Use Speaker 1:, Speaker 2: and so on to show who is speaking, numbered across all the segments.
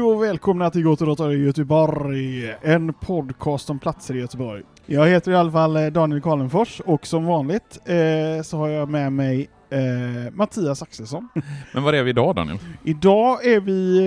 Speaker 1: Hej och välkomna till Gotterottare i Göteborg, en podcast om platser i Göteborg. Jag heter i alla fall eh, Daniel Karlenfors och som vanligt eh, så har jag med mig eh, Mattias Axelsson.
Speaker 2: Men var är vi idag Daniel?
Speaker 1: Idag är vi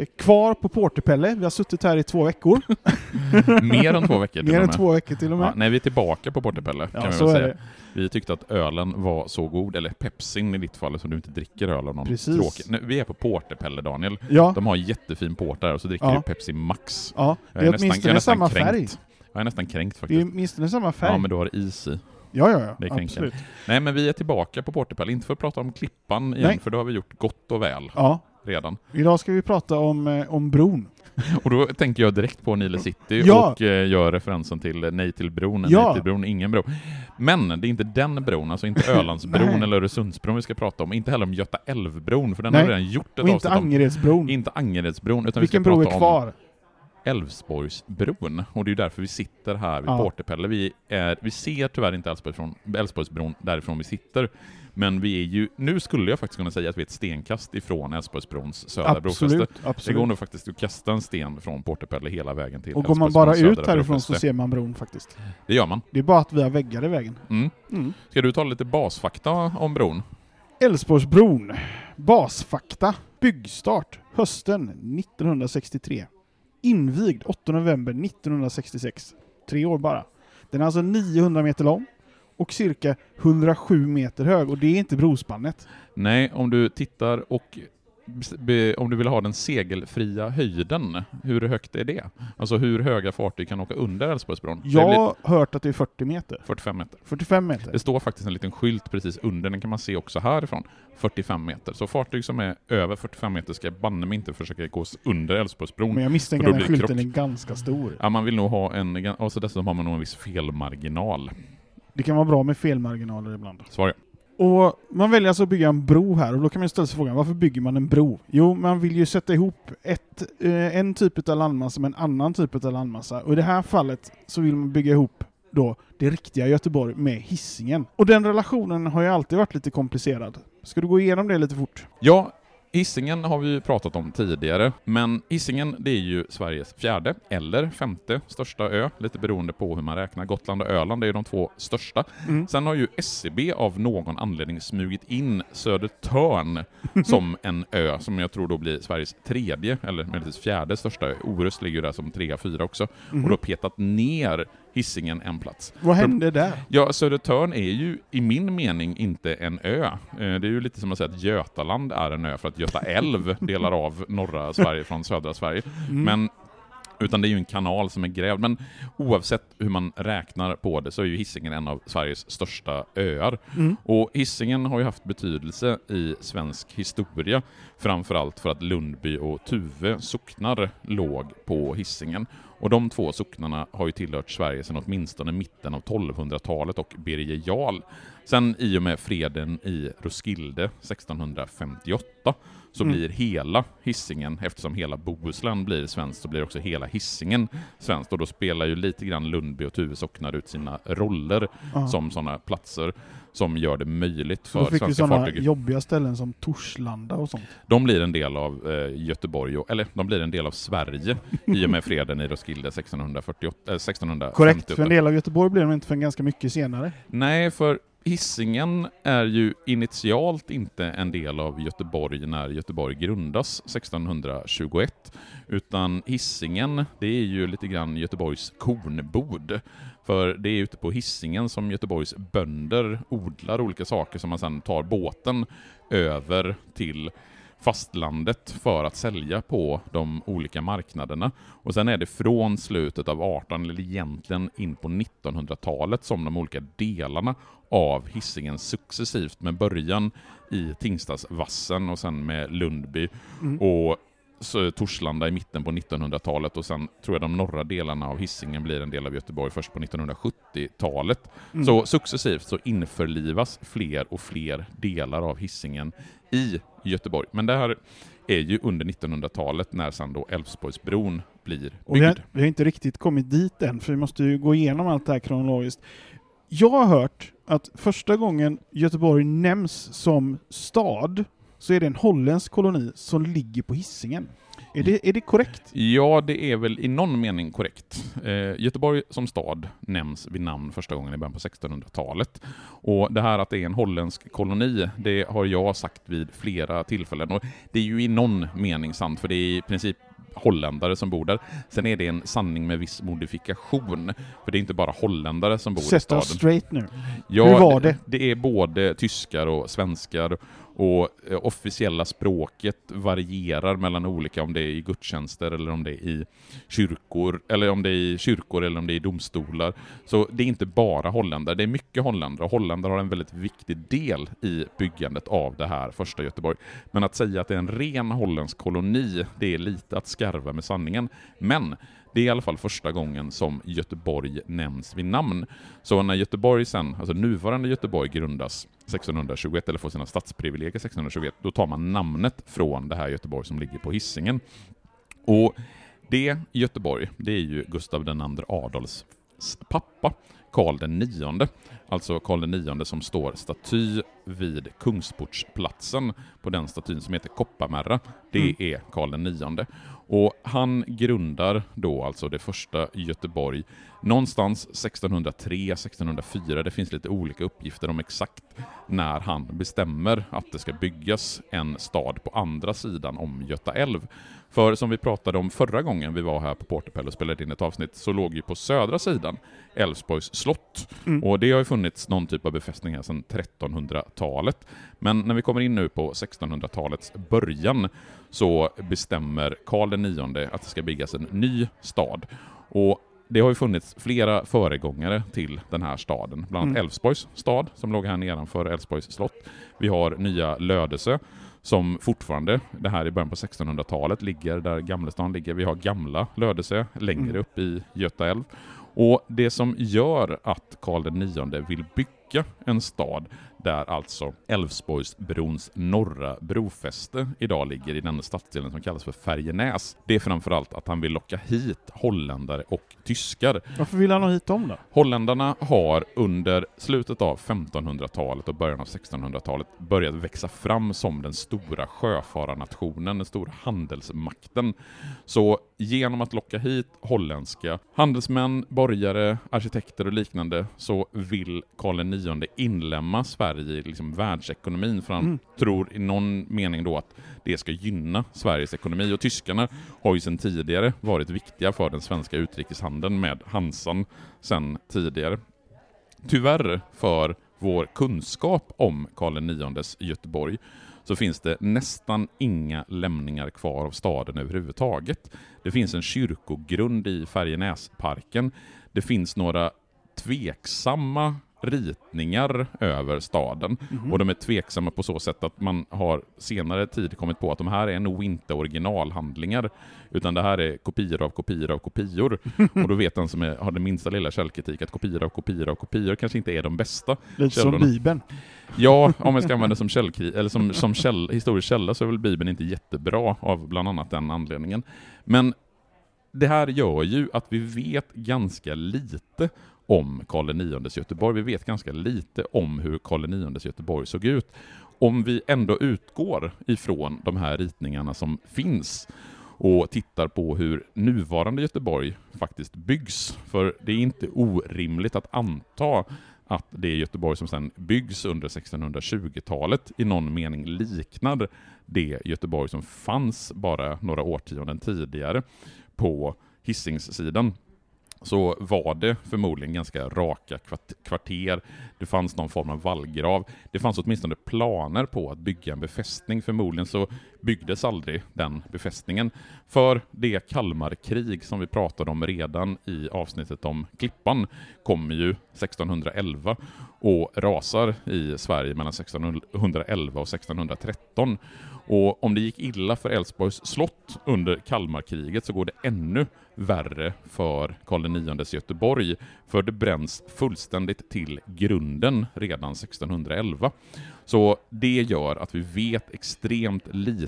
Speaker 1: eh, kvar på Porterpelle. Vi har suttit här i två veckor.
Speaker 2: Mer än två veckor till
Speaker 1: Mer än två veckor till och med.
Speaker 2: Ja, nej, vi är tillbaka på Portepelle
Speaker 1: Ja,
Speaker 2: kan vi väl
Speaker 1: är
Speaker 2: säga. Vi tyckte att ölen var så god, eller pepsin i ditt fall, så du inte dricker öl av någon
Speaker 1: Precis.
Speaker 2: tråkig. Nu, vi är på Portepelle Daniel.
Speaker 1: Ja,
Speaker 2: De har jättefin port där och så dricker
Speaker 1: Ja.
Speaker 2: du Pepsi Max.
Speaker 1: ja.
Speaker 2: Jag
Speaker 1: det är
Speaker 2: nästan- jag
Speaker 1: åtminstone
Speaker 2: nästan
Speaker 1: samma
Speaker 2: kränkt.
Speaker 1: färg.
Speaker 2: Jag är nästan kränkt
Speaker 1: Det är
Speaker 2: faktiskt.
Speaker 1: åtminstone samma färg.
Speaker 2: Ja, men du har is i.
Speaker 1: ja, ja, ja.
Speaker 2: Är
Speaker 1: absolut.
Speaker 2: Nej, men vi är tillbaka på Portepelle, inte för att prata om Klippan igen,
Speaker 1: Nej.
Speaker 2: för det har vi gjort gott och väl
Speaker 1: Ja.
Speaker 2: redan.
Speaker 1: Idag ska vi prata om, eh, om bron.
Speaker 2: Och då tänker jag direkt på Nile City
Speaker 1: Ja.
Speaker 2: och eh, gör referensen till Nej till bron,
Speaker 1: Ja.
Speaker 2: Nej till bron, ingen bro. Men det är inte den bron, alltså inte Ölandsbron eller Öresundsbron vi ska prata om, inte heller om Göta älvbron, för den
Speaker 1: Nej.
Speaker 2: har redan gjort ett
Speaker 1: Och inte
Speaker 2: avsnitt om.
Speaker 1: Angeredsbron.
Speaker 2: Inte Angeredsbron, utan
Speaker 1: Vilken
Speaker 2: vi ska
Speaker 1: bro är
Speaker 2: prata om
Speaker 1: kvar?
Speaker 2: Älvsborgsbron. Och det är därför vi sitter här vid
Speaker 1: Ja.
Speaker 2: Portepelle. Vi, är, vi ser tyvärr inte Älvsborgsbron, Älvsborgsbron därifrån vi sitter. Men vi är ju, nu skulle jag faktiskt kunna säga att vi är ett stenkast ifrån Älvsborgsbrons södra brofäste.
Speaker 1: Absolut,
Speaker 2: Det går nog faktiskt att kasta en sten från Portepelle hela vägen till
Speaker 1: Och går man bara ut härifrån så ser man bron faktiskt.
Speaker 2: Det gör man.
Speaker 1: Det är bara att vi har väggar i vägen.
Speaker 2: Mm.
Speaker 1: Mm.
Speaker 2: Ska du ta lite basfakta om bron?
Speaker 1: Älvsborgsbron. Basfakta. Byggstart hösten 1963. Invigd 8 november 1966. Tre år bara. Den är alltså 900 meter lång och cirka 107 meter hög och det är inte brospannet.
Speaker 2: Nej, om du tittar och om du vill ha den segelfria höjden, hur högt är det? Alltså hur höga fartyg kan åka under Älvsborgsbron?
Speaker 1: Jag har hört att det är 40 meter.
Speaker 2: 45 meter.
Speaker 1: 45 meter.
Speaker 2: Det står faktiskt en liten skylt precis under, den kan man se också härifrån. 45 meter. Så fartyg som är över 45 meter ska banne mig inte försöka gå under Älvsborgsbron.
Speaker 1: Men jag misstänker att den skylten
Speaker 2: krock.
Speaker 1: är ganska stor.
Speaker 2: Ja, man vill nog ha en, och så dessutom har man nog en viss felmarginal.
Speaker 1: Det kan vara bra med felmarginaler ibland.
Speaker 2: Svar ja.
Speaker 1: Och man väljer alltså att bygga en bro här och då kan man ställa sig frågan varför bygger man en bro? Jo, man vill ju sätta ihop ett, eh, en typ av landmassa med en annan typ av landmassa och i det här fallet så vill man bygga ihop då det riktiga Göteborg med hissingen. Och den relationen har ju alltid varit lite komplicerad. Ska du gå igenom det lite fort?
Speaker 2: Ja, Hisingen har vi ju pratat om tidigare, men Hisingen det är ju Sveriges fjärde eller femte största ö, lite beroende på hur man räknar. Gotland och Öland är ju de två största.
Speaker 1: Mm.
Speaker 2: Sen har ju SCB av någon anledning smugit in Södertörn som en ö, som jag tror då blir Sveriges tredje, eller möjligtvis fjärde största ö. Orust ligger ju där som trea, fyra också,
Speaker 1: Mhm.
Speaker 2: och då petat ner Hisingen en plats.
Speaker 1: Vad hände där?
Speaker 2: Ja, Södertörn är ju i min mening inte en ö. Eh, Det är ju lite som att säga att Götaland är en ö för att Göta älv delar av norra Sverige från södra Sverige.
Speaker 1: Mm.
Speaker 2: Men utan det är ju en kanal som är grävd. Men oavsett hur man räknar på det så är ju Hisingen en av Sveriges största öar.
Speaker 1: Mm.
Speaker 2: Och Hisingen har ju haft betydelse i svensk historia, framförallt för att Lundby och Tuve socknar låg på Hisingen. Och de två socknarna har ju tillhört Sverige sedan åtminstone mitten av 1200-talet och Birger Jarl. Sen i och med freden i Roskilde 1658 så
Speaker 1: Mm.
Speaker 2: blir hela Hisingen, eftersom hela Bohuslän blir svenskt, så blir också hela Hisingen svenskt. Och då spelar ju lite grann Lundby och Tuve socknar ut sina roller
Speaker 1: Ja.
Speaker 2: som sådana platser som gör det möjligt
Speaker 1: Så då
Speaker 2: för
Speaker 1: fick vi
Speaker 2: svenska
Speaker 1: sådana
Speaker 2: fartyg.
Speaker 1: jobbiga ställen som Torslanda och sånt.
Speaker 2: De blir en del av eh, Göteborg, och, eller de blir en del av Sverige i och med freden i Roskilde 1648, eh, 1658.
Speaker 1: Korrekt, för en del av Göteborg blir de inte förrän ganska mycket senare.
Speaker 2: Nej, för Hisingen är ju initialt inte en del av Göteborg när Göteborg grundas 1621, utan Hisingen, det är ju lite grann Göteborgs kornbod. För det är ute på Hisingen som Göteborgs bönder odlar olika saker som man sedan tar båten över till fastlandet för att sälja på de olika marknaderna. Och sen är det från slutet av 18 eller egentligen in på 1900-talet som de olika delarna av Hisingen successivt med början i Tingstadsvassen och sen med Lundby
Speaker 1: Mm.
Speaker 2: och Torslanda i mitten på 1900-talet och sen tror jag de norra delarna av Hisingen blir en del av Göteborg först på 1970-talet.
Speaker 1: Mm.
Speaker 2: Så successivt så införlivas fler och fler delar av Hisingen i Göteborg. Men det här är ju under 1900-talet när sen då Älvsborgsbron blir
Speaker 1: Och vi, har,
Speaker 2: byggd.
Speaker 1: vi har inte riktigt kommit dit än, för vi måste ju gå igenom allt det här kronologiskt. Jag har hört att första gången Göteborg nämns som stad så är det en holländsk koloni som ligger på Hisingen. Är det, är det korrekt?
Speaker 2: Ja, det är väl i någon mening korrekt. Eh, Göteborg som stad nämns vid namn första gången i början på 1600-talet. Och det här att det är en holländsk koloni, det har jag sagt vid flera tillfällen. Och det är ju i någon mening sant, för det är i princip holländare som bor där. Sen är det en sanning med viss modifikation, för det är inte bara holländare som bor i
Speaker 1: Sätt
Speaker 2: staden.
Speaker 1: oss straight nu.
Speaker 2: Ja,
Speaker 1: Hur var det?
Speaker 2: Det är både tyskar och svenskar och eh, officiella språket varierar mellan olika, om det är i gudstjänster eller om det är i kyrkor, eller om det är i kyrkor eller om det är i domstolar. Så det är inte bara holländare, det är mycket holländare och holländare har en väldigt viktig del i byggandet av det här första Göteborg. Men att säga att det är en ren holländsk koloni, det är lite att skarva med sanningen. Men det är i alla fall första gången som Göteborg nämns vid namn. Så när Göteborg sen, alltså nuvarande Göteborg grundas 1621, eller får sina stadsprivilegier 1621, då tar man namnet från det här Göteborg som ligger på Hisingen. Och det Göteborg, det är ju Gustav II Adolfs pappa, Karl den nionde. Alltså Karl den nionde som står staty vid Kungsportsplatsen på den statyn som heter Kopparmärra. Det
Speaker 1: Mm.
Speaker 2: är Karl den nionde. Och han grundar då alltså det första Göteborg någonstans 1603, 1604. Det finns lite olika uppgifter om exakt när han bestämmer att det ska byggas en stad på andra sidan om Göta älv. För som vi pratade om förra gången vi var här på Portapel och spelade in ett avsnitt, så låg ju på södra sidan Älvsborgs slott.
Speaker 1: Mm.
Speaker 2: Och det har ju funnits någon typ av befästning här sedan 1300-talet. Men när vi kommer in nu på 1600-talets början så bestämmer Karl IX att det ska byggas en ny stad. Och det har ju funnits flera föregångare till den här staden, bland annat
Speaker 1: Mm.
Speaker 2: Älvsborgs stad som låg här nedanför Älvsborgs slott. Vi har nya Lödöse som fortfarande, det här i början på 1600-talet, ligger där Gamlestan ligger. Vi har gamla Lödöse längre
Speaker 1: Mm.
Speaker 2: upp i Göta älv. Och det som gör att Karl IX vill bygga en stad där alltså Älvsborgsbrons norra brofäste idag ligger i den stadsdelen som kallas för Färjenäs. Det är framförallt att han vill locka hit holländare och tyskar.
Speaker 1: Varför vill han ha hit dem då?
Speaker 2: Holländarna har under slutet av 1500-talet och början av 1600-talet börjat växa fram som den stora sjöfararnationen, den stora handelsmakten. Så genom att locka hit holländska handelsmän, borgare, arkitekter och liknande så vill Karl IX inlämna Sverige i liksom världsekonomin för han
Speaker 1: Mm.
Speaker 2: tror i någon mening då att det ska gynna Sveriges ekonomi. Och tyskarna har ju sedan tidigare varit viktiga för den svenska utrikeshandeln med Hansan sedan tidigare. Tyvärr för vår kunskap om Karl IXs Göteborg så finns det nästan inga lämningar kvar av staden överhuvudtaget. Det finns en kyrkogrund i Färjenäsparken. Det finns några tveksamma ritningar över staden.
Speaker 1: Mhm.
Speaker 2: Och de är tveksamma på så sätt att man har senare tid kommit på att de här är nog inte originalhandlingar, utan det här är kopior av kopior av kopior. och då vet den som är, har den minsta lilla källkritik att kopior av kopior av kopior kanske inte är de bästa.
Speaker 1: Lite som
Speaker 2: källorna.
Speaker 1: Bibeln.
Speaker 2: Ja, om vi ska använda det som, källkri- eller som, som käll, historisk källa så är väl Bibeln inte jättebra av bland annat den anledningen. Men det här gör ju att vi vet ganska lite om Karl IX Göteborg. Vi vet ganska lite om hur Karl IX Göteborg såg ut. Om vi ändå utgår ifrån de här ritningarna som finns och tittar på hur nuvarande Göteborg faktiskt byggs. För det är inte orimligt att anta att det Göteborg som sedan byggs under 1620-talet i någon mening liknar det Göteborg som fanns bara några årtionden tidigare på Hisingssidan så var det förmodligen ganska raka kvarter. Det fanns någon form av vallgrav. Det fanns åtminstone planer på att bygga en befästning. Förmodligen så byggdes aldrig den befästningen. För det Kalmarkrig som vi pratade om redan i avsnittet om Klippan kommer ju 1611 och rasar i Sverige mellan 1611 och 1613. Och om det gick illa för Älvsborgs slott under Kalmarkriget så går det ännu värre för Karl IX Göteborg, för det bränns fullständigt till grunden redan 1611. Så det gör att vi vet extremt lite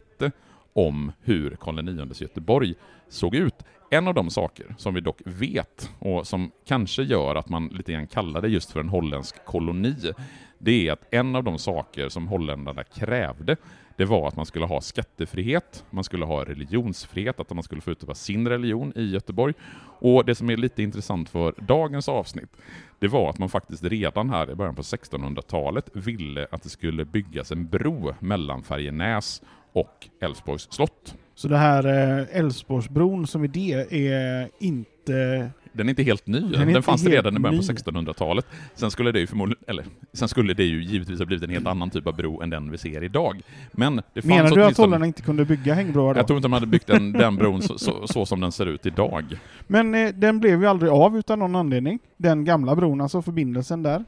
Speaker 2: om hur Karl IX Göteborg såg ut. En av de saker som vi dock vet, och som kanske gör att man lite grann kallar det just för en holländsk koloni, det är att en av de saker som holländarna krävde, det var att man skulle ha skattefrihet, man skulle ha religionsfrihet, att man skulle få utöva sin religion i Göteborg. Och det som är lite intressant för dagens avsnitt, det var att man faktiskt redan här i början på 1600-talet ville att det skulle byggas en bro mellan Färjenäs och Älvsborgs slott.
Speaker 1: Så det här eh, Älvsborgsbron som idé är inte
Speaker 2: den är inte helt ny. Den, den fanns redan i början på 1600-talet. Sen skulle det ju förmodligen, eller sen skulle det ju givetvis ha blivit en helt annan typ av bro än den vi ser idag. Men det fanns
Speaker 1: Menar du att Hollarna inte kunde bygga hängbroar
Speaker 2: då? Jag tror inte de hade byggt den, den bron så, så, så, som den ser ut idag.
Speaker 1: Men eh, den blev ju aldrig av utan någon anledning. Den gamla bron, alltså förbindelsen där.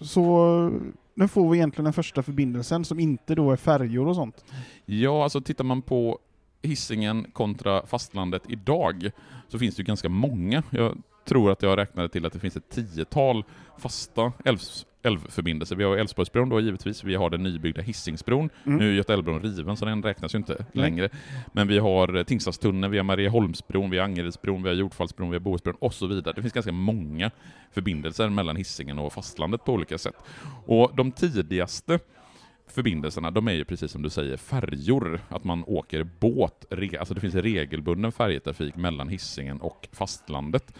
Speaker 1: Så nu får vi egentligen den första förbindelsen som inte då är färjor och sånt.
Speaker 2: Ja, alltså tittar man på hissingen kontra fastlandet idag så finns det ju ganska många. Jag tror att jag räknade till att det finns ett tiotal fasta älvs, älvförbindelser. Vi har Älvsborgsbron då givetvis, vi har den nybyggda Hisingsbron. Mm. Nu är Götaälvbron riven så den räknas ju inte mm. längre. Men vi har Tingstadstunneln, vi har Marieholmsbron, vi har Angeredsbron, vi har Jordfallsbron, vi har Bohusbron och så vidare. Det finns ganska många förbindelser mellan Hisingen och fastlandet på olika sätt. Och de tidigaste förbindelserna, de är ju precis som du säger färjor, att man åker båt, alltså det finns regelbunden färjetrafik mellan hissingen och fastlandet.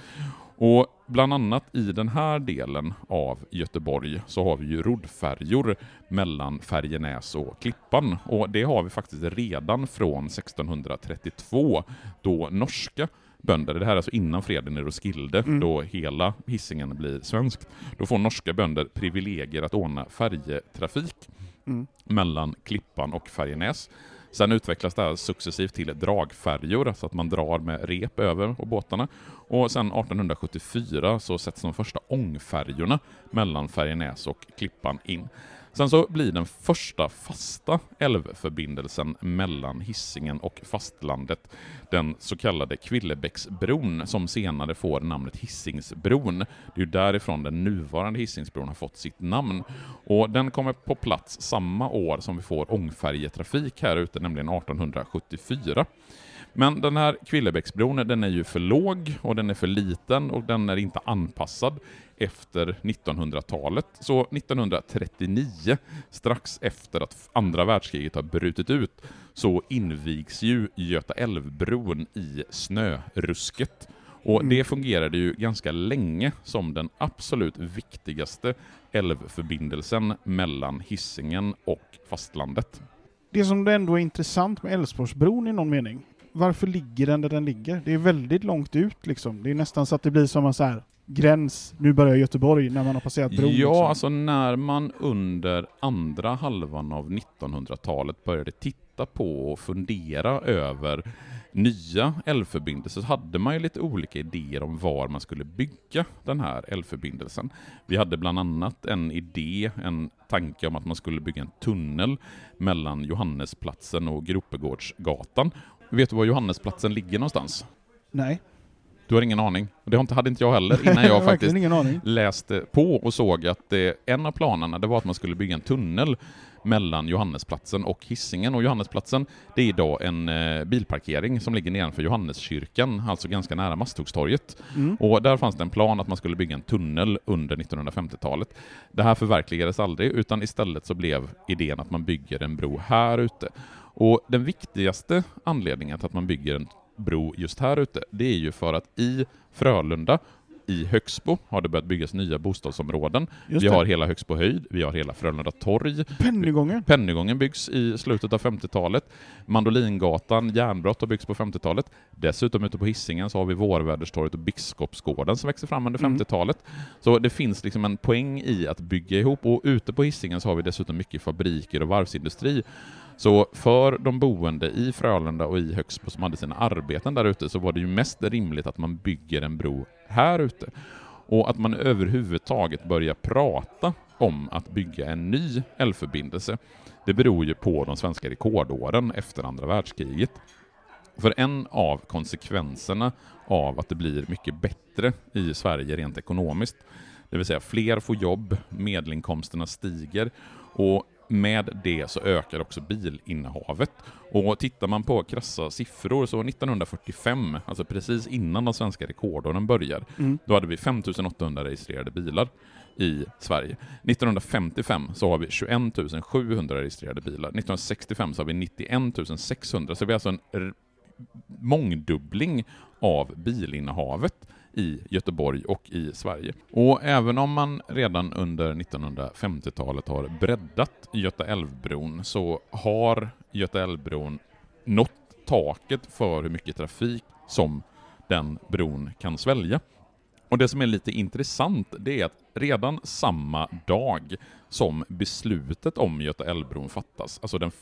Speaker 2: Och bland annat i den här delen av Göteborg så har vi ju roddfärjor mellan Färjenäs och Klippan och det har vi faktiskt redan från 1632 då norska bönder, det här är alltså innan freden i Roskilde, mm. då hela hissingen blir svenskt, då får norska bönder privilegier att ordna färjetrafik mm. mellan Klippan och Färjenäs. Sen utvecklas det här successivt till dragfärjor, så att man drar med rep över på båtarna. Och sen 1874 så sätts de första ångfärjorna mellan Färjenäs och Klippan in. Sen så blir den första fasta älvförbindelsen mellan Hissingen och fastlandet den så kallade Kvillebäcksbron som senare får namnet Hisingsbron. Det är ju därifrån den nuvarande Hisingsbron har fått sitt namn. Och den kommer på plats samma år som vi får ångfärjetrafik här ute, nämligen 1874. Men den här Kvillebäcksbron, den är ju för låg och den är för liten och den är inte anpassad efter 1900-talet. Så 1939, strax efter att andra världskriget har brutit ut, så invigs ju Göta älvbron i snörusket. Och det mm. fungerade ju ganska länge som den absolut viktigaste älvförbindelsen mellan Hisingen och fastlandet.
Speaker 1: Det som ändå är intressant med Älvsborgsbron i någon mening, varför ligger den där den ligger? Det är väldigt långt ut liksom. Det är nästan så att det blir som en så här gräns, nu börjar Göteborg, när man har passerat bron?
Speaker 2: Ja, liksom. alltså när man under andra halvan av 1900-talet började titta på och fundera över nya älvförbindelser så hade man ju lite olika idéer om var man skulle bygga den här älvförbindelsen. Vi hade bland annat en idé, en tanke om att man skulle bygga en tunnel mellan Johannesplatsen och Gropegårdsgatan. Vet du var Johannesplatsen ligger någonstans?
Speaker 1: Nej.
Speaker 2: Du har ingen aning? Det hade inte jag heller innan jag faktiskt läste på och såg att det, en av planerna det var att man skulle bygga en tunnel mellan Johannesplatsen och Hissingen. Och Johannesplatsen, det är idag en eh, bilparkering som ligger nedanför Johanneskyrkan, alltså ganska nära Masthuggstorget. Mm. Och där fanns det en plan att man skulle bygga en tunnel under 1950-talet. Det här förverkligades aldrig, utan istället så blev idén att man bygger en bro här ute. Och den viktigaste anledningen till att man bygger en bro just här ute, det är ju för att i Frölunda i Högsbo har det börjat byggas nya bostadsområden.
Speaker 1: Just
Speaker 2: vi
Speaker 1: det.
Speaker 2: har hela Högsbo höjd, vi har hela Frölunda torg,
Speaker 1: Pennygången.
Speaker 2: Pennygången byggs i slutet av 50-talet. Mandolingatan, järnbrott har byggts på 50-talet. Dessutom ute på Hisingen så har vi Vårväderstorget och Biskopsgården som växer fram under
Speaker 1: Mm.
Speaker 2: 50-talet. Så det finns liksom en poäng i att bygga ihop och ute på Hisingen så har vi dessutom mycket fabriker och varvsindustri. Så för de boende i Frölunda och i Högsbo som hade sina arbeten där ute så var det ju mest rimligt att man bygger en bro här ute. Och att man överhuvudtaget börjar prata om att bygga en ny älvförbindelse, det beror ju på de svenska rekordåren efter andra världskriget. För en av konsekvenserna av att det blir mycket bättre i Sverige rent ekonomiskt, det vill säga fler får jobb, medelinkomsterna stiger och med det så ökar också bilinnehavet. Och tittar man på krassa siffror så 1945, alltså precis innan de svenska rekordåren börjar,
Speaker 1: Mm.
Speaker 2: då hade vi 5800 registrerade bilar i Sverige. 1955 så har vi 21 700 registrerade bilar. 1965 så har vi 91 600, så vi har alltså en mångdubbling av bilinnehavet i Göteborg och i Sverige. Och även om man redan under 1950-talet har breddat Göta älvbron så har Göta älvbron nått taket för hur mycket trafik som den bron kan svälja. Och det som är lite intressant, det är att redan samma dag som beslutet om Göta älvbron fattas, alltså den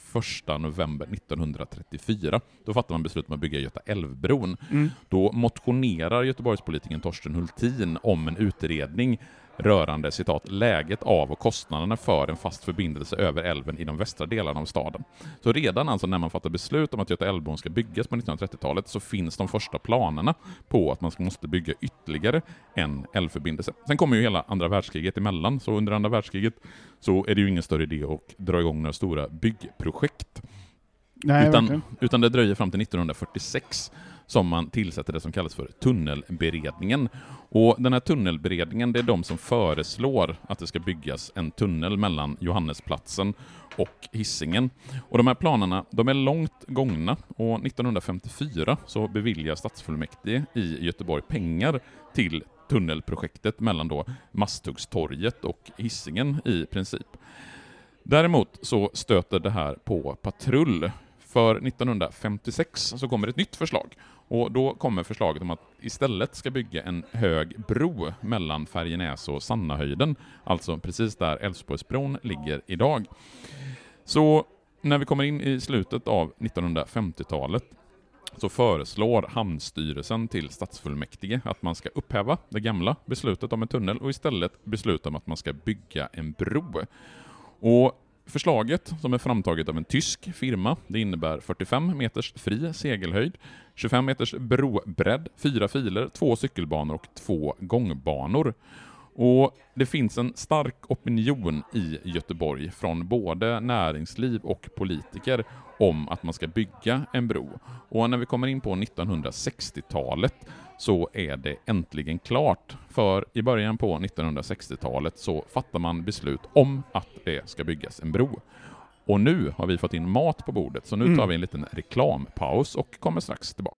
Speaker 2: 1 november 1934, då fattar man beslut om att bygga Göta älvbron.
Speaker 1: Mm.
Speaker 2: Då motionerar Göteborgspolitikern Torsten Hultin om en utredning rörande citat läget av och kostnaderna för en fast förbindelse över älven i de västra delarna av staden. Så redan alltså när man fattar beslut om att Göta älvbron ska byggas på 1930-talet så finns de första planerna på att man måste bygga ytterligare en älvförbindelse. Sen kommer ju hela andra världskriget emellan, så under andra världskriget så är det ju ingen större idé att dra igång några stora byggprojekt.
Speaker 1: Nej,
Speaker 2: Utan,
Speaker 1: verkligen.
Speaker 2: utan det dröjer fram till 1946 som man tillsätter det som kallas för tunnelberedningen. Och den här tunnelberedningen, det är de som föreslår att det ska byggas en tunnel mellan Johannesplatsen och Hisingen. Och de här planerna, de är långt gångna och 1954 så beviljar stadsfullmäktige i Göteborg pengar till tunnelprojektet mellan då Masthuggstorget och Hisingen i princip. Däremot så stöter det här på patrull. För 1956 så kommer ett nytt förslag. Och då kommer förslaget om att istället ska bygga en hög bro mellan Färjenäs och Sannahöjden, alltså precis där Älvsborgsbron ligger idag. Så när vi kommer in i slutet av 1950-talet så föreslår Hamnstyrelsen till stadsfullmäktige att man ska upphäva det gamla beslutet om en tunnel och istället besluta om att man ska bygga en bro. Och Förslaget, som är framtaget av en tysk firma, det innebär 45 meters fri segelhöjd, 25 meters brobredd, fyra filer, två cykelbanor och två gångbanor. Och det finns en stark opinion i Göteborg från både näringsliv och politiker om att man ska bygga en bro. Och när vi kommer in på 1960-talet så är det äntligen klart. För i början på 1960-talet så fattar man beslut om att det ska byggas en bro. Och nu har vi fått in mat på bordet, så nu tar
Speaker 1: Mm.
Speaker 2: vi en liten reklampaus och kommer strax tillbaka.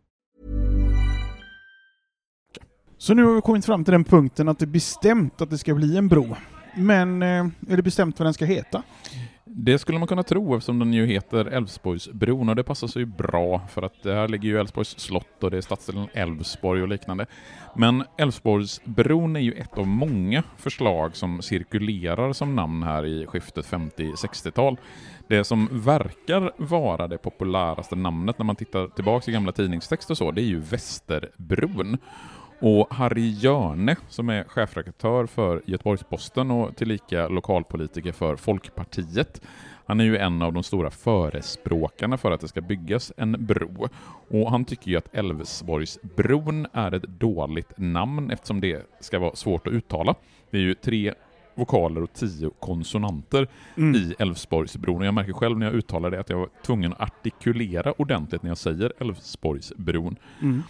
Speaker 1: Så nu har vi kommit fram till den punkten att det är bestämt att det ska bli en bro. Men eh, är det bestämt vad den ska heta?
Speaker 2: Det skulle man kunna tro eftersom den ju heter Älvsborgsbron och det passar sig ju bra för att här ligger ju Älvsborgs slott och det är stadsdelen Älvsborg och liknande. Men Älvsborgsbron är ju ett av många förslag som cirkulerar som namn här i skiftet 50-60-tal. Det som verkar vara det populäraste namnet när man tittar tillbaka i gamla tidningstexter och så, det är ju Västerbron. Och Harry Jörne, som är chefredaktör för Göteborgs-Posten och tillika lokalpolitiker för Folkpartiet, han är ju en av de stora förespråkarna för att det ska byggas en bro. Och han tycker ju att Älvsborgsbron är ett dåligt namn eftersom det ska vara svårt att uttala. Det är ju tre vokaler och tio konsonanter
Speaker 1: Mm.
Speaker 2: i Älvsborgsbron. Och jag märker själv när jag uttalar det att jag var tvungen att artikulera ordentligt när jag säger Älvsborgsbron.
Speaker 1: Mm.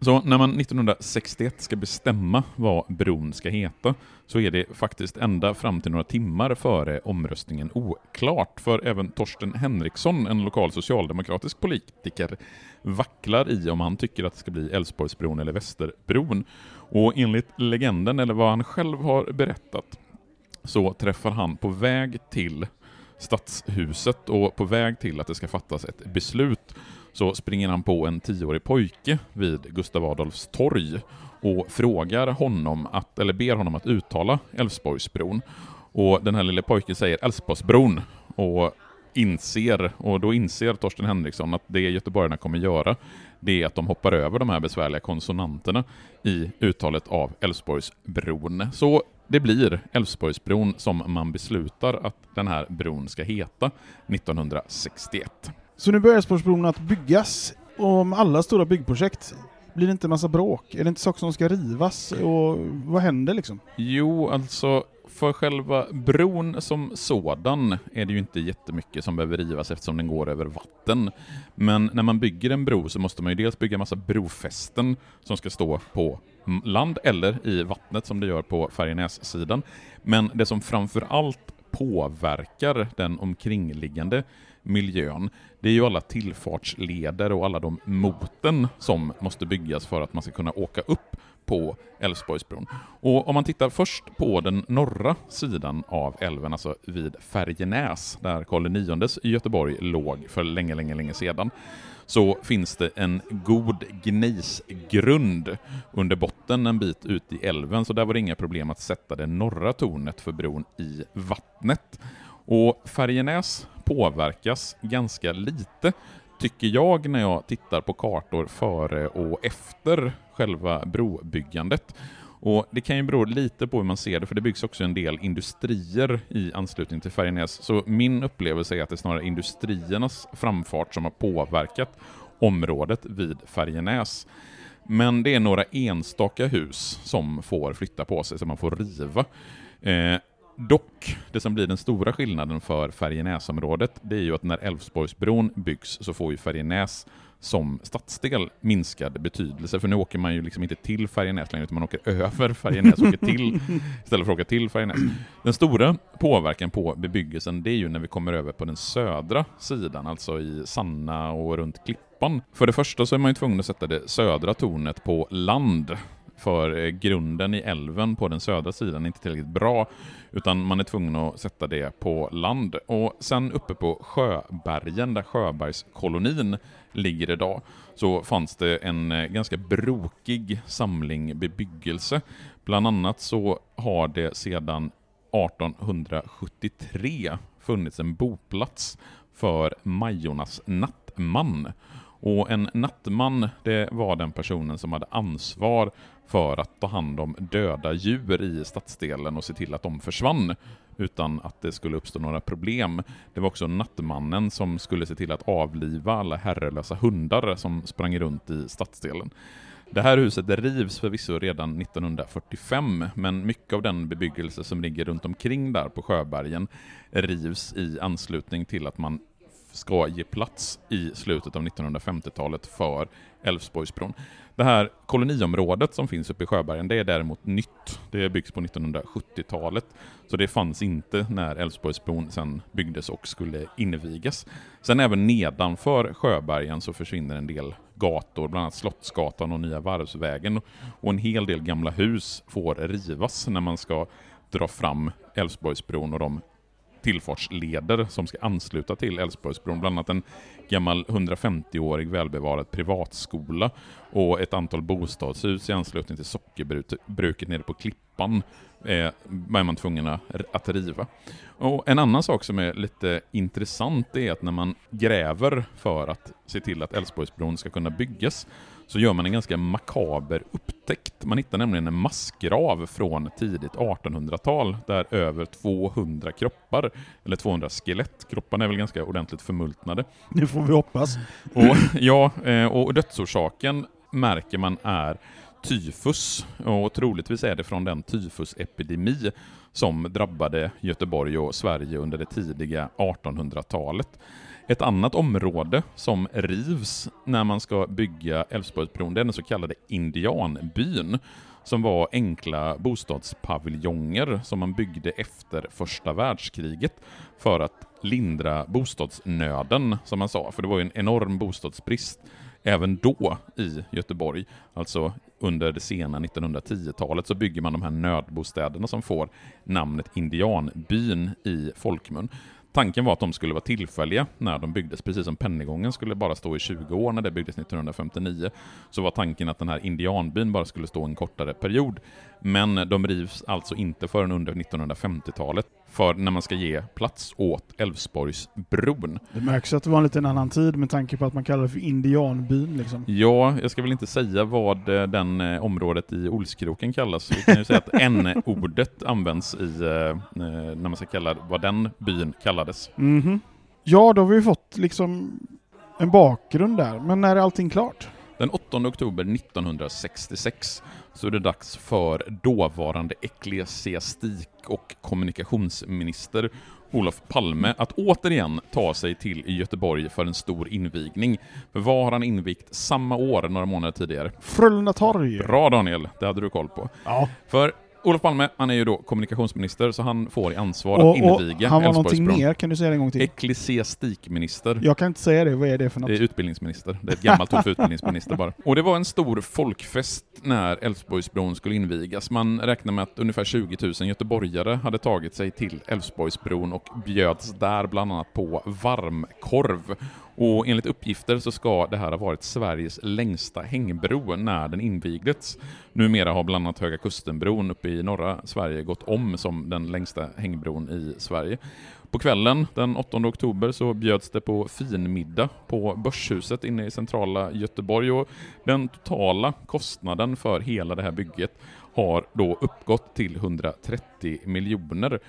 Speaker 2: Så när man 1961 ska bestämma vad bron ska heta så är det faktiskt ända fram till några timmar före omröstningen oklart. För även Torsten Henriksson, en lokal socialdemokratisk politiker, vacklar i om han tycker att det ska bli Älvsborgsbron eller Västerbron. Och enligt legenden, eller vad han själv har berättat, så träffar han på väg till Stadshuset och på väg till att det ska fattas ett beslut så springer han på en tioårig pojke vid Gustav Adolfs torg och frågar honom att, eller ber honom att uttala Älvsborgsbron. Och den här lille pojken säger Älvsborgsbron och inser, och då inser Torsten Henriksson att det göteborgarna kommer göra, det är att de hoppar över de här besvärliga konsonanterna i uttalet av Älvsborgsbron. Så det blir Älvsborgsbron som man beslutar att den här bron ska heta 1961.
Speaker 1: Så nu börjar Älvsborgsbron att byggas. Om alla stora byggprojekt, blir det inte en massa bråk? Är det inte saker som ska rivas? Och vad händer liksom?
Speaker 2: Jo, alltså för själva bron som sådan är det ju inte jättemycket som behöver rivas eftersom den går över vatten. Men när man bygger en bro så måste man ju dels bygga massa brofästen som ska stå på land eller i vattnet som det gör på Färjenässidan. Men det som framför allt påverkar den omkringliggande miljön, det är ju alla tillfartsleder och alla de moten som måste byggas för att man ska kunna åka upp på Älvsborgsbron. Och om man tittar först på den norra sidan av älven, alltså vid Färjenäs, där Karl IX i Göteborg låg för länge, länge, länge sedan, så finns det en god gneisgrund under botten en bit ut i älven, så där var det inga problem att sätta det norra tornet för bron i vattnet. Och Färjenäs påverkas ganska lite, tycker jag, när jag tittar på kartor före och efter själva brobyggandet. Och Det kan ju bero lite på hur man ser det, för det byggs också en del industrier i anslutning till Färjenäs. Så min upplevelse är att det är snarare industriernas framfart som har påverkat området vid Färjenäs. Men det är några enstaka hus som får flytta på sig, som man får riva. Eh, dock, det som blir den stora skillnaden för Färjenäsområdet, det är ju att när Älvsborgsbron byggs så får ju Färjenäs som stadsdel minskad betydelse, för nu åker man ju liksom inte till Färjenäs längre, utan man åker över Färjenäs, åker till, istället för att åka till Färjenäs. Den stora påverkan på bebyggelsen, det är ju när vi kommer över på den södra sidan, alltså i Sanna och runt Klippan. För det första så är man ju tvungen att sätta det södra tornet på land, för eh, grunden i älven på den södra sidan är inte tillräckligt bra, utan man är tvungen att sätta det på land. Och sen uppe på Sjöbergen, där Sjöbergskolonin ligger idag, så fanns det en eh, ganska brokig samling bebyggelse. Bland annat så har det sedan 1873 funnits en boplats för Majornas nattman. Och en nattman, det var den personen som hade ansvar för att ta hand om döda djur i stadsdelen och se till att de försvann utan att det skulle uppstå några problem. Det var också nattmannen som skulle se till att avliva alla herrelösa hundar som sprang runt i stadsdelen. Det här huset det rivs förvisso redan 1945, men mycket av den bebyggelse som ligger runt omkring där på Sjöbergen rivs i anslutning till att man ska ge plats i slutet av 1950-talet för Älvsborgsbron. Det här koloniområdet som finns uppe i Sjöbergen, det är däremot nytt. Det byggs på 1970-talet, så det fanns inte när Älvsborgsbron sen byggdes och skulle invigas. Sen även nedanför Sjöbergen så försvinner en del gator, bland annat Slottsgatan och Nya Varvsvägen, och en hel del gamla hus får rivas när man ska dra fram Älvsborgsbron och de tillfartsleder som ska ansluta till Älvsborgsbron, bland annat en gammal 150-årig välbevarad privatskola och ett antal bostadshus i anslutning till sockerbruket nere på Klippan är, är man tvungen att riva. Och en annan sak som är lite intressant är att när man gräver för att se till att Älvsborgsbron ska kunna byggas så gör man en ganska makaber upptäckt. Man hittar nämligen en massgrav från tidigt 1800-tal där över 200 kroppar, eller 200 skelett, kropparna är väl ganska ordentligt förmultnade.
Speaker 1: Det får vi hoppas.
Speaker 2: Och, ja, eh, och dödsorsaken märker man är tyfus och troligtvis är det från den tyfusepidemi som drabbade Göteborg och Sverige under det tidiga 1800-talet. Ett annat område som rivs när man ska bygga Älvsborgsbron, det är den så kallade indianbyn, som var enkla bostadspaviljonger som man byggde efter första världskriget för att lindra bostadsnöden, som man sa, för det var ju en enorm bostadsbrist även då i Göteborg, alltså under det sena 1910-talet, så bygger man de här nödbostäderna som får namnet Indianbyn i folkmun. Tanken var att de skulle vara tillfälliga när de byggdes, precis som Pennygången skulle bara stå i 20 år när det byggdes 1959. Så var tanken att den här indianbyn bara skulle stå en kortare period. Men de rivs alltså inte förrän under 1950-talet, för när man ska ge plats åt Älvsborgsbron.
Speaker 1: Det märks att det var en liten annan tid med tanke på att man kallar det för indianbyn liksom.
Speaker 2: Ja, jag ska väl inte säga vad eh, den eh, området i Olskroken kallas. Vi kan ju säga att n-ordet används i, eh, när man ska kalla vad den byn kallades.
Speaker 1: Mm -hmm. Ja, då har vi fått liksom en bakgrund där, men när är allting klart?
Speaker 2: Den 8 oktober 1966 så är det dags för dåvarande ecklesiastik och kommunikationsminister Olof Palme att återigen ta sig till Göteborg för en stor invigning. För vad har han invigt samma år, några månader tidigare?
Speaker 1: Frölunda torg!
Speaker 2: Bra Daniel, det hade du koll på.
Speaker 1: Ja.
Speaker 2: För Olof Palme, han är ju då kommunikationsminister, så han får i ansvar och, att inviga
Speaker 1: Han var någonting mer, kan du säga det en gång till?
Speaker 2: Ecklesiastikminister.
Speaker 1: Jag kan inte säga det, vad är det för något?
Speaker 2: Det är utbildningsminister. Det är ett gammalt ord för utbildningsminister bara. Och det var en stor folkfest när Älvsborgsbron skulle invigas. Man räknar med att ungefär 20 000 göteborgare hade tagit sig till Älvsborgsbron och bjöds där bland annat på varmkorv. Och enligt uppgifter så ska det här ha varit Sveriges längsta hängbro när den invigdes. Numera har bland annat Höga Kustenbron uppe i norra Sverige gått om som den längsta hängbron i Sverige. På kvällen den 8 oktober så bjöds det på finmiddag på Börshuset inne i centrala Göteborg och den totala kostnaden för hela det här bygget har då uppgått till 130 miljoner.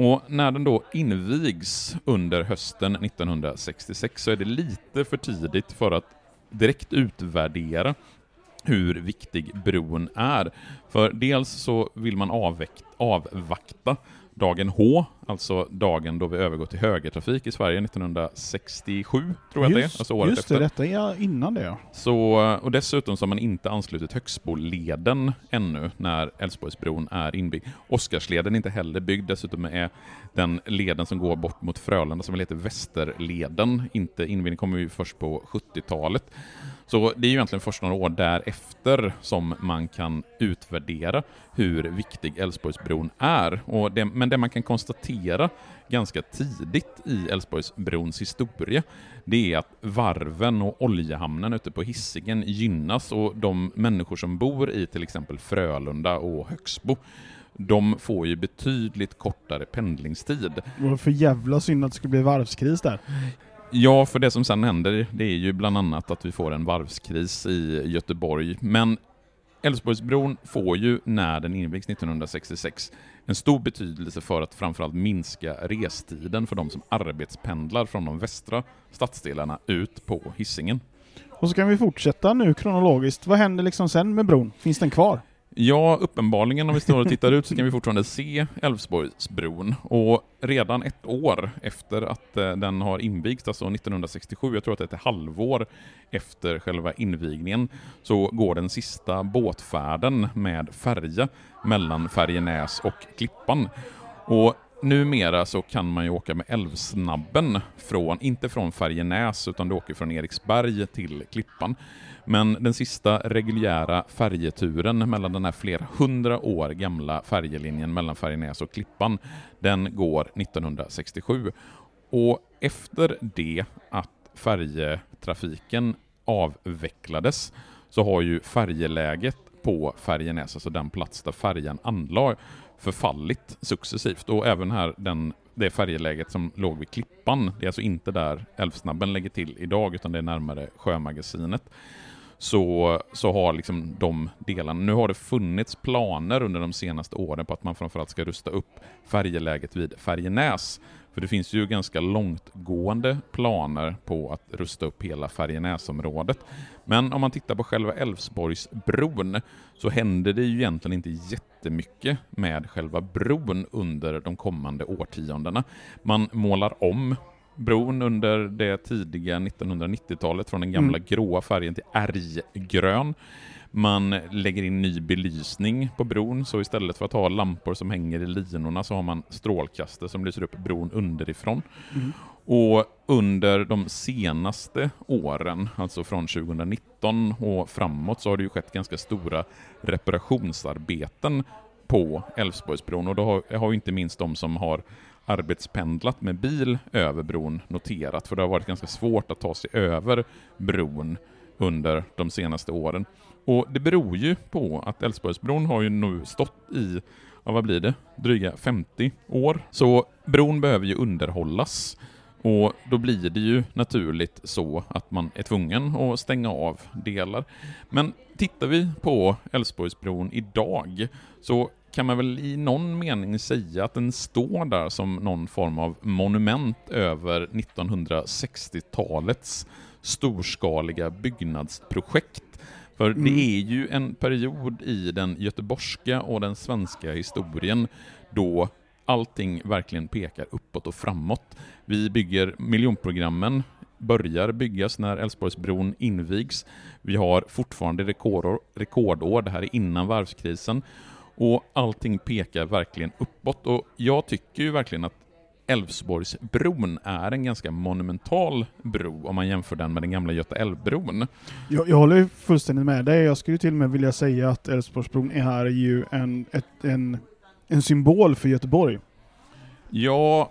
Speaker 2: Och när den då invigs under hösten 1966 så är det lite för tidigt för att direkt utvärdera hur viktig bron är. För dels så vill man avvakta dagen H, alltså dagen då vi övergår till högertrafik i Sverige 1967, tror jag
Speaker 1: just,
Speaker 2: att det är. Alltså året
Speaker 1: just
Speaker 2: efter.
Speaker 1: det, detta är innan det ja.
Speaker 2: Så, och dessutom så har man inte anslutit Högsboleden ännu när Älvsborgsbron är inbyggd. Oscarsleden är inte heller byggd, dessutom är den leden som går bort mot Frölunda som heter Västerleden inte invigd, kommer ju först på 70-talet. Så det är ju egentligen först några år därefter som man kan utvärdera hur viktig Älvsborgsbron är. Och det, men det man kan konstatera ganska tidigt i Älvsborgsbrons historia, det är att varven och oljehamnen ute på Hisingen gynnas och de människor som bor i till exempel Frölunda och Högsbo de får ju betydligt kortare pendlingstid.
Speaker 1: Var för jävla synd att det skulle bli varvskris där.
Speaker 2: Ja, för det som sen händer, det är ju bland annat att vi får en varvskris i Göteborg. Men Älvsborgsbron får ju, när den invigs 1966, en stor betydelse för att framförallt minska restiden för de som arbetspendlar från de västra stadsdelarna ut på Hisingen.
Speaker 1: Och så kan vi fortsätta nu kronologiskt. Vad händer liksom sen med bron? Finns den kvar?
Speaker 2: Ja, uppenbarligen om vi står och tittar ut så kan vi fortfarande se Älvsborgsbron. Och redan ett år efter att eh, den har invigts, alltså 1967, jag tror att det är ett halvår efter själva invigningen, så går den sista båtfärden med färja mellan Färjenäs och Klippan. Och numera så kan man ju åka med Älvsnabben, från, inte från Färjenäs, utan du åker från Eriksberg till Klippan. Men den sista reguljära färjeturen mellan den här flera hundra år gamla färjelinjen mellan Färjenäs och Klippan, den går 1967. Och efter det att färjetrafiken avvecklades så har ju färjeläget på Färjenäs, alltså den plats där färjan anlade, förfallit successivt. Och även här den, det färjeläget som låg vid Klippan, det är alltså inte där Älvsnabben lägger till idag, utan det är närmare Sjömagasinet så, så har liksom de delarna, nu har det funnits planer under de senaste åren på att man framförallt ska rusta upp färjeläget vid Färjenäs. För det finns ju ganska långtgående planer på att rusta upp hela Färjenäsområdet. Men om man tittar på själva Älvsborgsbron så händer det ju egentligen inte jättemycket med själva bron under de kommande årtiondena. Man målar om bron under det tidiga 1990-talet från den gamla mm. gråa färgen till ärggrön. Man lägger in ny belysning på bron, så istället för att ha lampor som hänger i linorna så har man strålkastare som lyser upp bron underifrån. Mm. Och under de senaste åren, alltså från 2019 och framåt, så har det ju skett ganska stora reparationsarbeten på Älvsborgsbron och då har, har inte minst de som har arbetspendlat med bil över bron noterat, för det har varit ganska svårt att ta sig över bron under de senaste åren. Och det beror ju på att Älvsborgsbron har ju nu stått i, ja, vad blir det, dryga 50 år. Så bron behöver ju underhållas. Och då blir det ju naturligt så att man är tvungen att stänga av delar. Men tittar vi på Älvsborgsbron idag så kan man väl i någon mening säga att den står där som någon form av monument över 1960-talets storskaliga byggnadsprojekt. För mm. det är ju en period i den göteborgska och den svenska historien då allting verkligen pekar uppåt och framåt. Vi bygger miljonprogrammen, börjar byggas när Älvsborgsbron invigs. Vi har fortfarande rekordår, rekordår, det här är innan varvskrisen. Och allting pekar verkligen uppåt och jag tycker ju verkligen att Älvsborgsbron är en ganska monumental bro om man jämför den med den gamla Göta älvbron.
Speaker 1: Jag, jag håller fullständigt med dig. Jag skulle till och med vilja säga att Älvsborgsbron är ju en, ett, en, en symbol för Göteborg.
Speaker 2: Ja,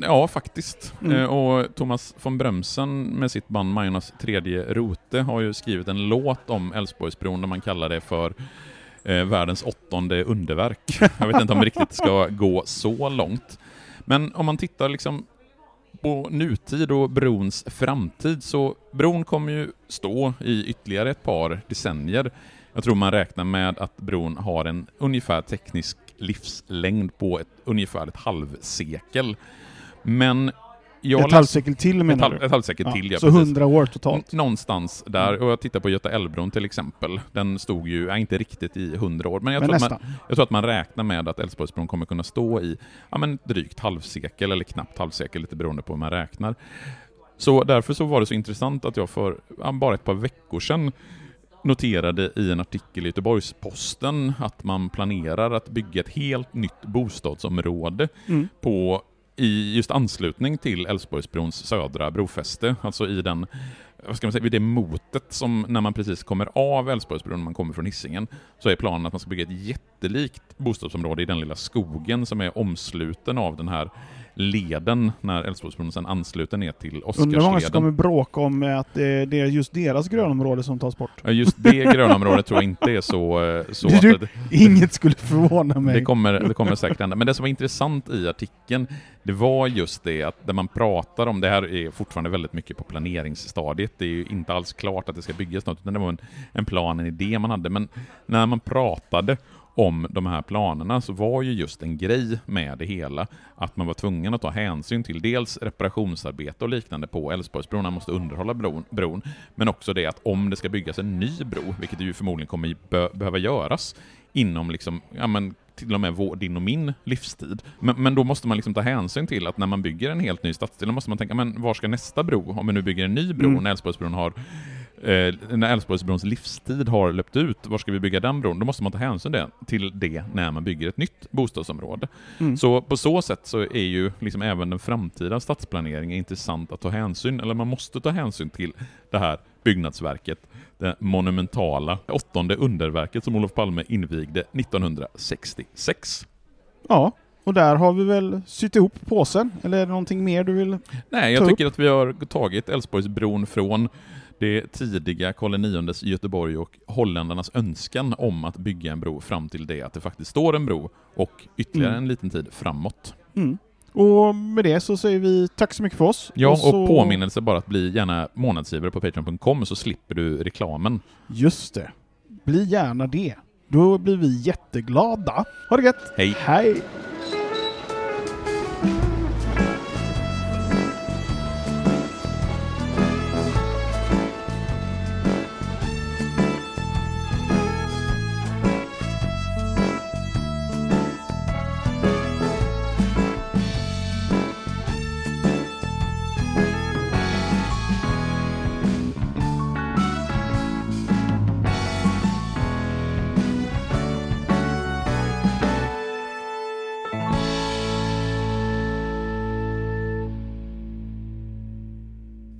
Speaker 2: ja faktiskt. Mm. Eh, och Thomas von Brömsen med sitt band Majornas tredje rote har ju skrivit en låt om Älvsborgsbron där man kallar det för eh, världens åttonde underverk. Jag vet inte om det riktigt ska gå så långt. Men om man tittar liksom på nutid och brons framtid så bron kommer ju stå i ytterligare ett par decennier. Jag tror man räknar med att bron har en ungefär teknisk livslängd på ett ungefär ett halvsekel. Men
Speaker 1: jag ett halvsekel till menar
Speaker 2: ett, du? Ett halvsekel ja, till, ja.
Speaker 1: Så hundra år totalt?
Speaker 2: någonstans där. Och jag tittar på Göta älvbron till exempel. Den stod ju, ja, inte riktigt i hundra år, men, jag, men tror att man, jag tror att man räknar med att Älvsborgsbron kommer kunna stå i ja, men drygt halvsekel, eller knappt halvsekel, lite beroende på hur man räknar. Så därför så var det så intressant att jag för bara ett par veckor sedan noterade i en artikel i Göteborgs-Posten att man planerar att bygga ett helt nytt bostadsområde mm. på i just anslutning till Älvsborgsbrons södra brofäste, alltså i den vad ska man säga, vid det motet som när man precis kommer av Älvsborgsbron, när man kommer från Hisingen, så är planen att man ska bygga ett jättelikt bostadsområde i den lilla skogen som är omsluten av den här leden när Älvsborgsbron sen ansluter ner till Oscarsleden. Undrar hur många som
Speaker 1: kommer bråka om att det är just deras grönområde som tas bort?
Speaker 2: Just det grönområdet tror jag inte är så... Eh, så
Speaker 1: du, att inget skulle förvåna mig.
Speaker 2: Det kommer, det kommer säkert hända. Men det som var intressant i artikeln, det var just det att när man pratar om, det här är fortfarande väldigt mycket på planeringsstadiet, det är ju inte alls klart att det ska byggas något, utan det var en, en plan, en idé man hade, men när man pratade om de här planerna så var ju just en grej med det hela att man var tvungen att ta hänsyn till dels reparationsarbete och liknande på Älvsborgsbron, man måste underhålla bron, bron, men också det att om det ska byggas en ny bro, vilket det ju förmodligen kommer be behöva göras inom liksom, ja men till och med vår, din och min livstid. Men, men då måste man liksom ta hänsyn till att när man bygger en helt ny stadsdel, då måste man tänka, men var ska nästa bro? Om vi nu bygger en ny bro, mm. när Älvsborgsbron har eh, när Älvsborgsbrons livstid har löpt ut, var ska vi bygga den bron? Då måste man ta hänsyn det, till det när man bygger ett nytt bostadsområde.
Speaker 1: Mm.
Speaker 2: Så på så sätt så är ju liksom även den framtida stadsplaneringen intressant att ta hänsyn, eller man måste ta hänsyn till det här byggnadsverket, det monumentala åttonde underverket som Olof Palme invigde 1966.
Speaker 1: Ja, och där har vi väl sytt ihop påsen. Eller är det någonting mer du vill?
Speaker 2: Nej,
Speaker 1: Ta
Speaker 2: jag tycker att vi har tagit Älvsborgsbron från det tidiga Karl IXs Göteborg och holländarnas önskan om att bygga en bro fram till det att det faktiskt står en bro och ytterligare
Speaker 1: Mm.
Speaker 2: en liten tid framåt.
Speaker 1: Mm. Och med det så säger vi tack så mycket för oss.
Speaker 2: Ja, och,
Speaker 1: så...
Speaker 2: påminnelse bara att bli gärna månadsgivare på Patreon.com så slipper du reklamen.
Speaker 1: Just det. Bli gärna det. Då blir vi jätteglada. Ha det gött!
Speaker 2: Hej!
Speaker 1: Hej!